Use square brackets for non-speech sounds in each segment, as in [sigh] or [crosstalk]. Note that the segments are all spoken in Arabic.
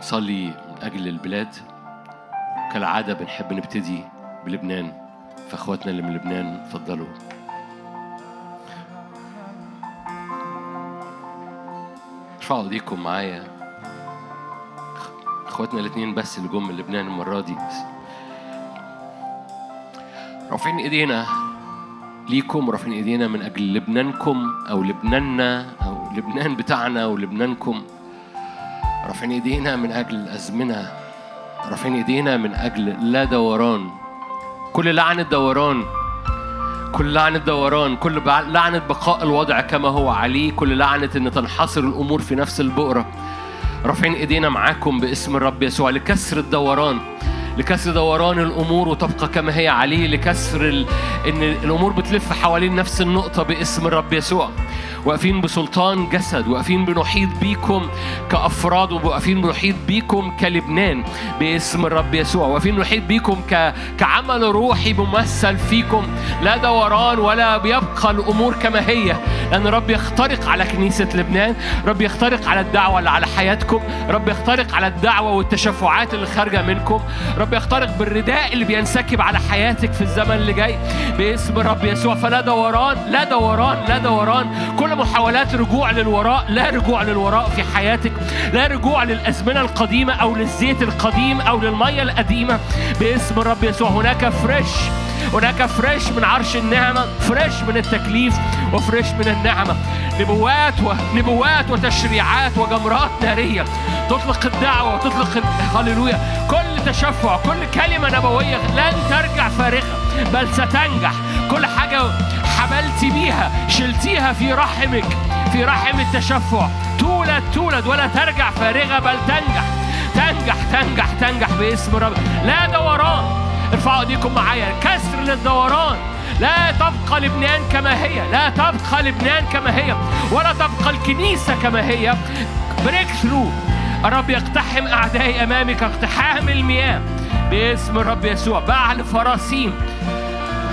نصلي من أجل البلاد. كالعادة بنحب نبتدي بلبنان فأخواتنا اللي من لبنان اتفضلوا. ارفعوا ايديكم معايا. إخواتنا الاثنين بس اللي جم من لبنان المرة دي. رافعين إيدينا ليكم ورافعين إيدينا من أجل لبنانكم أو لبناننا أو لبنان بتاعنا ولبنانكم رافعين ايدينا من أجل الازمنه رافعين ايدينا من أجل لا دوران. كل لعنه دوران كل لعنة دوران كل لعنة بقاء الوضع كما هو عليه كل لعنة إن تنحصر الأمور في نفس البؤرة. رافعين ايدينا معاكم باسم الرب يسوع لكسر الدوران. لكسر دوران الأمور وتبقى كما هي عليه لكسر ال... إن الأمور بتلف حوالين نفس النقطة باسم الرب يسوع. واقفين بسلطان جسد واقفين بنحيط بيكم كأفراد وواقفين بنحيط بيكم كلبنان باسم الرب يسوع واقفين بنحيط بيكم ك... كعمل روحي ممثل فيكم. لا دوران ولا بيبقى الأمور كما هي لأن رب يخترق على كنيسة لبنان رب يخترق على الدعوة اللي على حياتكم رب يخترق على الدعوة والتشفعات اللي خارجة منكم رب يخترق بالرداء اللي بينسكب على حياتك في الزمن اللي جاي باسم الرب يسوع. فلا دوران لا دوران لا دوران. كل محاولات رجوع للوراء لا رجوع للوراء في حياتك لا رجوع للأزمنة القديمة أو للزيت القديم أو للمية القديمة. باسم الرب يسوع هناك fresh هناك fresh من عرش النعمة fresh من التكليف و fresh من النعمة. نبوات ونبوات وتشريعات وجمرات نارية تطلق الدعوة وتطلق هللويا. كل تشفع كل كلمة نبوية لن ترجع فارغة بل ستنجح. كل حاجة حملتي بيها شلتيها في رحمك في رحم التشفع. تولد تولد ولا ترجع فارغة بل تنجح. تنجح تنجح تنجح باسم الرب لا دوران. ارفعوا ايديكم معايا. كسر للدوران. لا تبقى لبنان كما هي. لا تبقى لبنان كما هي. ولا تبقى الكنيسة كما هي. breakthrough الرب يقتحم أعدائي أمامك اقتحام المياه. باسم الرب يسوع. بعل فراصيم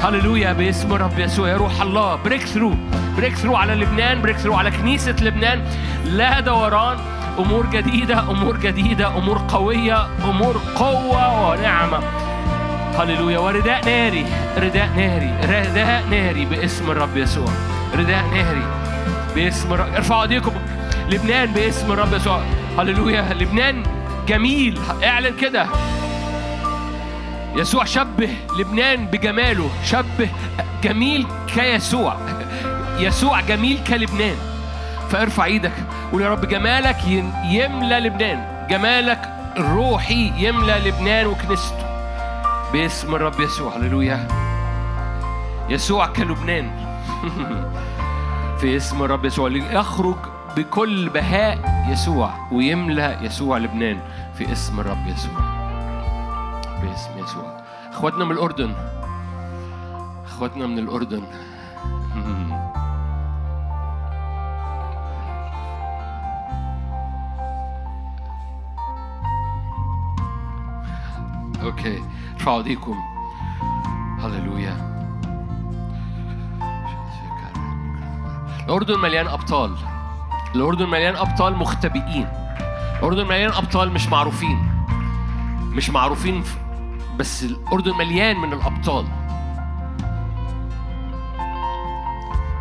هللويا باسم الرب يسوع. يا روح الله breakthrough breakthrough على لبنان breakthrough على كنيسة لبنان. لا دوران. أمور جديدة أمور جديدة أمور قوية أمور قوة ونعمة. هللويا. ورداء ناري رداء ناري رداء ناري باسم الرب يسوع. رداء ناري باسم الرب. ارفعوا ايديكم. لبنان باسم الرب يسوع. هللويا. لبنان جميل. اعلن كده. يسوع شبه لبنان بجماله شبه جميل كيسوع. يسوع جميل كلبنان. فارفع إيدك قول يا رب جمالك يملى لبنان. جمالك الروحي يملى لبنان وكنيسته. باسم الرب يسوع هللويا. يسوع كلبنان. [laughs] في اسم الرب يسوع ليخرج بكل بهاء يسوع ويملى يسوع لبنان. في اسم الرب يسوع. باسم يسوع أخواتنا من الأردن. أخواتنا من الأردن. [laughs] أوكي. ارفعوا ايديكم. هللويا. الأردن مليان أبطال. الأردن مليان أبطال مختبئين. الأردن مليان أبطال مش معروفين. مش معروفين بس الأردن مليان من الأبطال.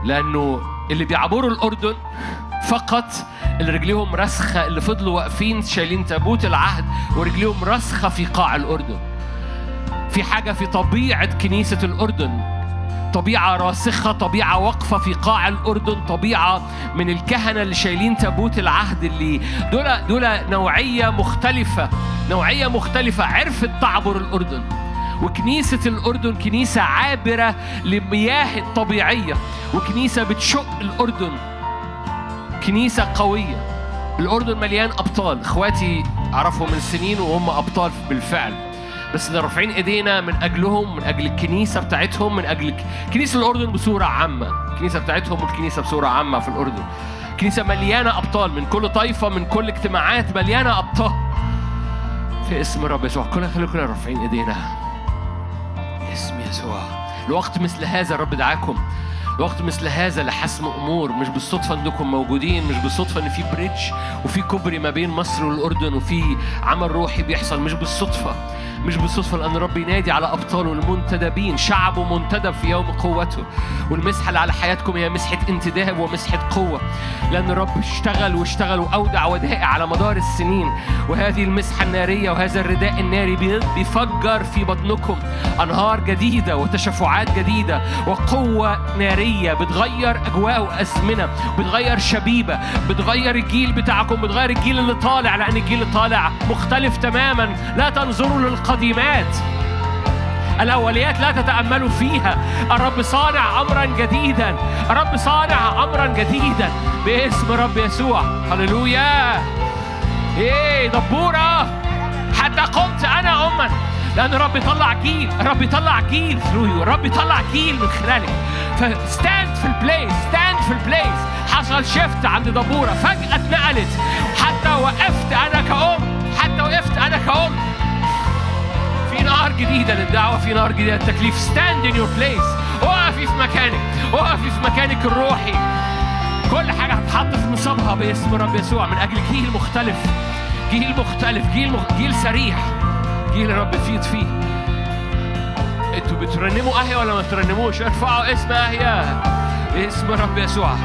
لأنه اللي بيعبروا الأردن فقط اللي رجليهم رسخة اللي فضلوا واقفين شايلين تابوت العهد ورجليهم رسخة في قاع الأردن. في حاجة في طبيعة كنيسة الأردن طبيعة راسخة طبيعة واقفة في قاع الأردن طبيعة من الكهنة اللي شايلين تابوت العهد اللي دول دول نوعية مختلفة نوعية مختلفة عرفت تعبر الأردن. وكنيسة الأردن كنيسة عابرة لمياه الطبيعية وكنيسة بتشق الأردن. كنيسة قوية. الأردن مليان أبطال. إخواتي أعرفهم من سنين وهم أبطال بالفعل. بس اللي رافعين إيدينا من أجلهم من أجل الكنيسة بتاعتهم من أجل كنيسة الأردن بصورة عامة. الكنيسه بتاعتهم والكنيسة بصورة عامة في الأردن. كنيسة مليانة أبطال من كل طائفة من كل اجتماعات مليانة أبطال. في اسم الرب يسوع كلنا خلينا كلنا رافعين إيدينا. اسم يسوع. لوقت مثل هذا الرب دعاكم. وقت مثل هذا لحسم أمور مش بالصدفة إنكم موجودين مش بالصدفة إن في بريدج وفي كوبري ما بين مصر والأردن وفي عمل روحي بيحصل مش بالصدفة. مش بالصدفة لأن الرب ينادي على أبطاله المنتدبين. شعبه منتدب في يوم قوته. والمسحة اللي على حياتكم هي مسحة انتداب ومسحة قوة. لأن الرب اشتغل واشتغل وأودع ودائع على مدار السنين. وهذه المسحة النارية وهذا الرداء الناري بيفجر في بطنكم. أنهار جديدة وتشفعات جديدة وقوة نارية. بتغير أجواء وأزمنة. بتغير شبيبة. بتغير الجيل بتاعكم. بتغير الجيل اللي طالع. لأن الجيل اللي طالع مختلف تماما. لا تنظروا للقديمات الأوليات لا تتأملوا فيها. الرب صانع أمرا جديدا. الرب صانع أمرا جديدا. باسم رب يسوع. هللويا. إيه دبورة. حتى قمت أنا أما. لأن الرب يطلع جيل. الرب يطلع جيل ثرو الرب يطلع جيل من خلالك. ف stand في ال place stand في ال place حصل shift عند دبورة. فجأة اتنقلت. حتى وقفت أنا كأم. حتى وقفت أنا كأم. نار جديدة للدعوة في نار جديدة للتكليف stand in your place اقفي في مكانك اقفي في مكانك الروحي. كل حاجة هتحط في نصابها باسم رب يسوع. من أجل جيل مختلف جيل مختلف جيل مخ... جيل سريع. جيل الرب يفيض فيه. أنتوا بترنموا اهيا ولا ما ترنموش ارفعوا اسم اهيا باسم رب يسوع.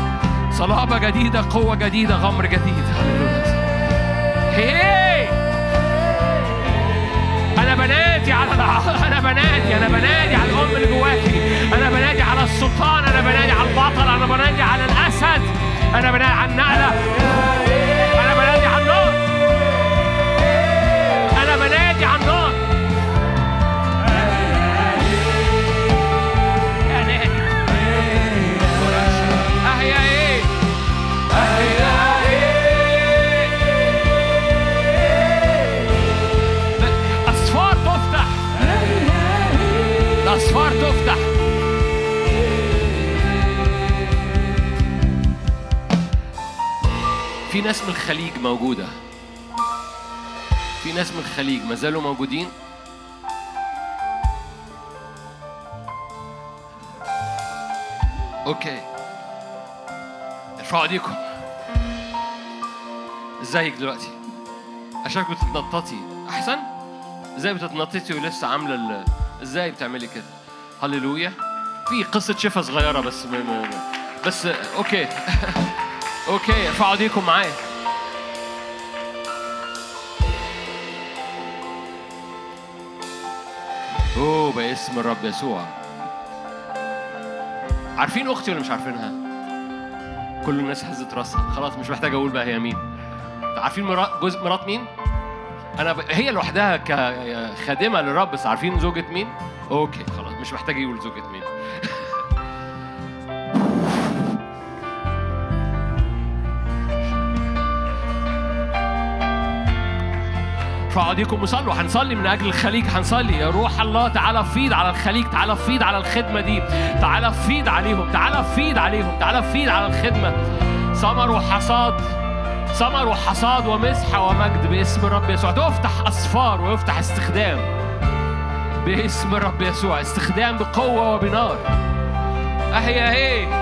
صلابة جديدة قوة جديدة غمر جديد. هي أنا بنادي على أنا بنادي أنا بنادي على الأم اللي جواكي. أنا بنادي على السلطان أنا بنادي على البطل أنا بنادي على الأسد. أنا بنادي على النقلة. في ناس من الخليج موجودة. في ناس من الخليج ما زالوا موجودين؟ أوكي. ارفعوا ايديكم. ازيك دلوقتي؟ عشان كنت بتتنططي. أحسن؟ إزاي بتتنططي ولسه عاملة ال... إزاي بتعملي كده؟ هللويا. في قصة شفا صغيرة بس م... م... بس okay. [laughs] Okay ارفعوا ايديكم معايا اوه باسم الرب يسوع عارفين أختي ولا مش عارفينها كل الناس هزت راسها خلاص مش محتاج أقول بقى هي مين عارفين مرات جزء مرات مين أنا ب... هي لوحدها كخادمه للرب بس عارفين زوجة مين أوكي خلاص مش محتاج يقول زوجة مين ارفعوا ايديكم وصلوا هنصلي من أجل الخليج. هنصلي. يا روح الله تعالى فيض على الخليج. تعالى فيض على الخدمة دي. تعالى فيض عليهم. تعالى فيض عليهم. تعالى فيض على الخدمة. ثمر وحصاد. ثمر وحصاد ومسحه ومجد باسم الرب يسوع. تفتح أسفار ويفتح استخدام باسم الرب يسوع. استخدام بقوة وبنار. أهي أهي.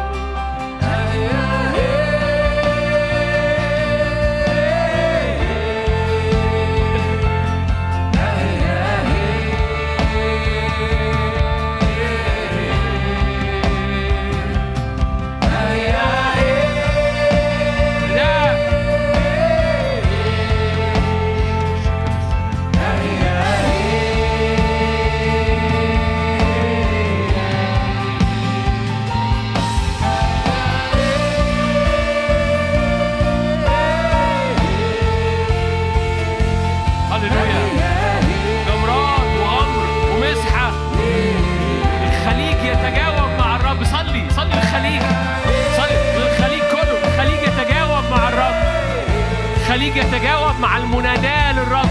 يتجاوب مع المناداة للرب.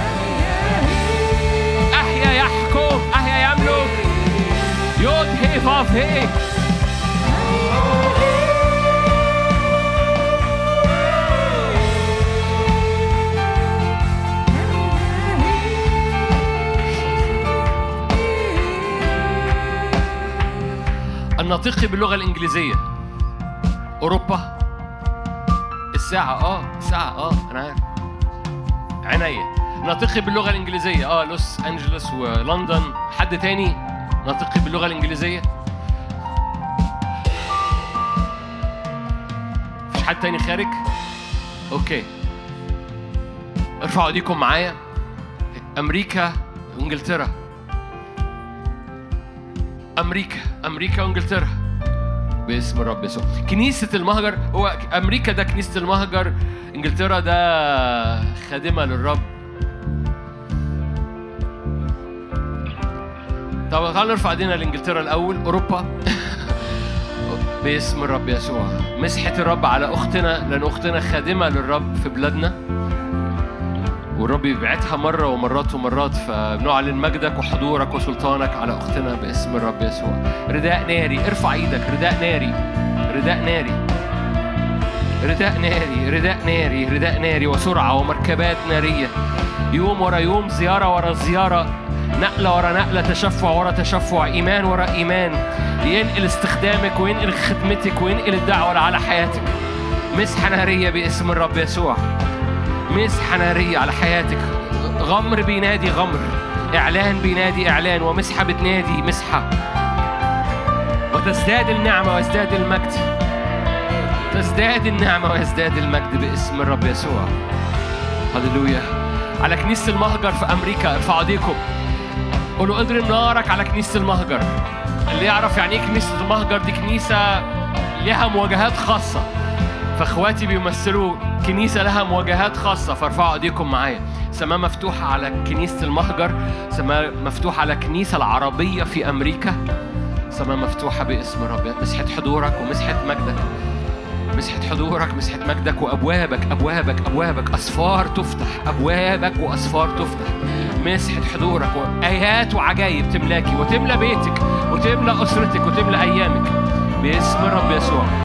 أحيا يحكم أحيا يملك يود هي فاف هي. أن نطقي باللغة الإنجليزية. أوروبا. الساعة آه الساعة آه أنا عارف. عينيا نطقي باللغة الإنجليزية. آه لوس أنجلوس ولندن. حد تاني؟ نطقي باللغة الإنجليزية. مفيش حد تاني خارج؟ أوكي. ارفعوا إيديكم معايا. أمريكا وإنجلترا. أمريكا أمريكا وإنجلترا. باسم الرب يسوع. كنيسة المهجر هو أمريكا ده كنيسة المهجر إنجلترا ده خادمة للرب. طب تعالوا نرفع ايدينا لإنجلترا الأول أوروبا. [laughs] باسم الرب يسوع. مسحة الرب على أختنا لأن أختنا خادمة للرب في بلادنا. والرب يبعتها مرة ومرات ومرات فبنعلن مجدك وحضورك وسلطانك على أختنا باسم الرب يسوع. رداء ناري ارفع إيدك. رداء ناري رداء ناري رداء ناري رداء ناري رداء ناري وسرعة ومركبات نارية. يوم ورا يوم زيارة ورا زيارة نقلة ورا نقلة تشفع ورا تشفع إيمان ورا إيمان. ينقل استخدامك وينقل خدمتك وينقل الدعوة على حياتك. مسحة نارية باسم الرب يسوع. مسحة نارية على حياتك. غمر بينادي غمر. إعلان بينادي إعلان ومسحة بتنادي مسحة. وتزداد النعمة ويزداد المجد. تزداد النعمة ويزداد المجد باسم الرب يسوع. هللويا. على كنيسة المهجر في أمريكا ارفعوا إيديكم. قولوا اضرب نارك على كنيسة المهجر. اللي يعرف يعني إيه كنيسة المهجر؟ دي كنيسة لها مواجهات خاصة. فاخواتي بيمثلوا كنيسة لها مواجهات خاصة فارفعوا ايديكم معايا. سماء مفتوحة على كنيسة المهجر سماء مفتوحة على كنيسة العربية في أمريكا سماء مفتوحة باسم الرب مسحة حضورك ومسحة مجدك. مسحة حضورك مسحة مجدك وأبوابك أبوابك أبوابك. أسفار تفتح أبوابك وأسفار تفتح. مسحة حضورك وآيات وعجائب تملاكي وتملى بيتك وتملى أسرتك وتملى أيامك. باسم الرب يسوع.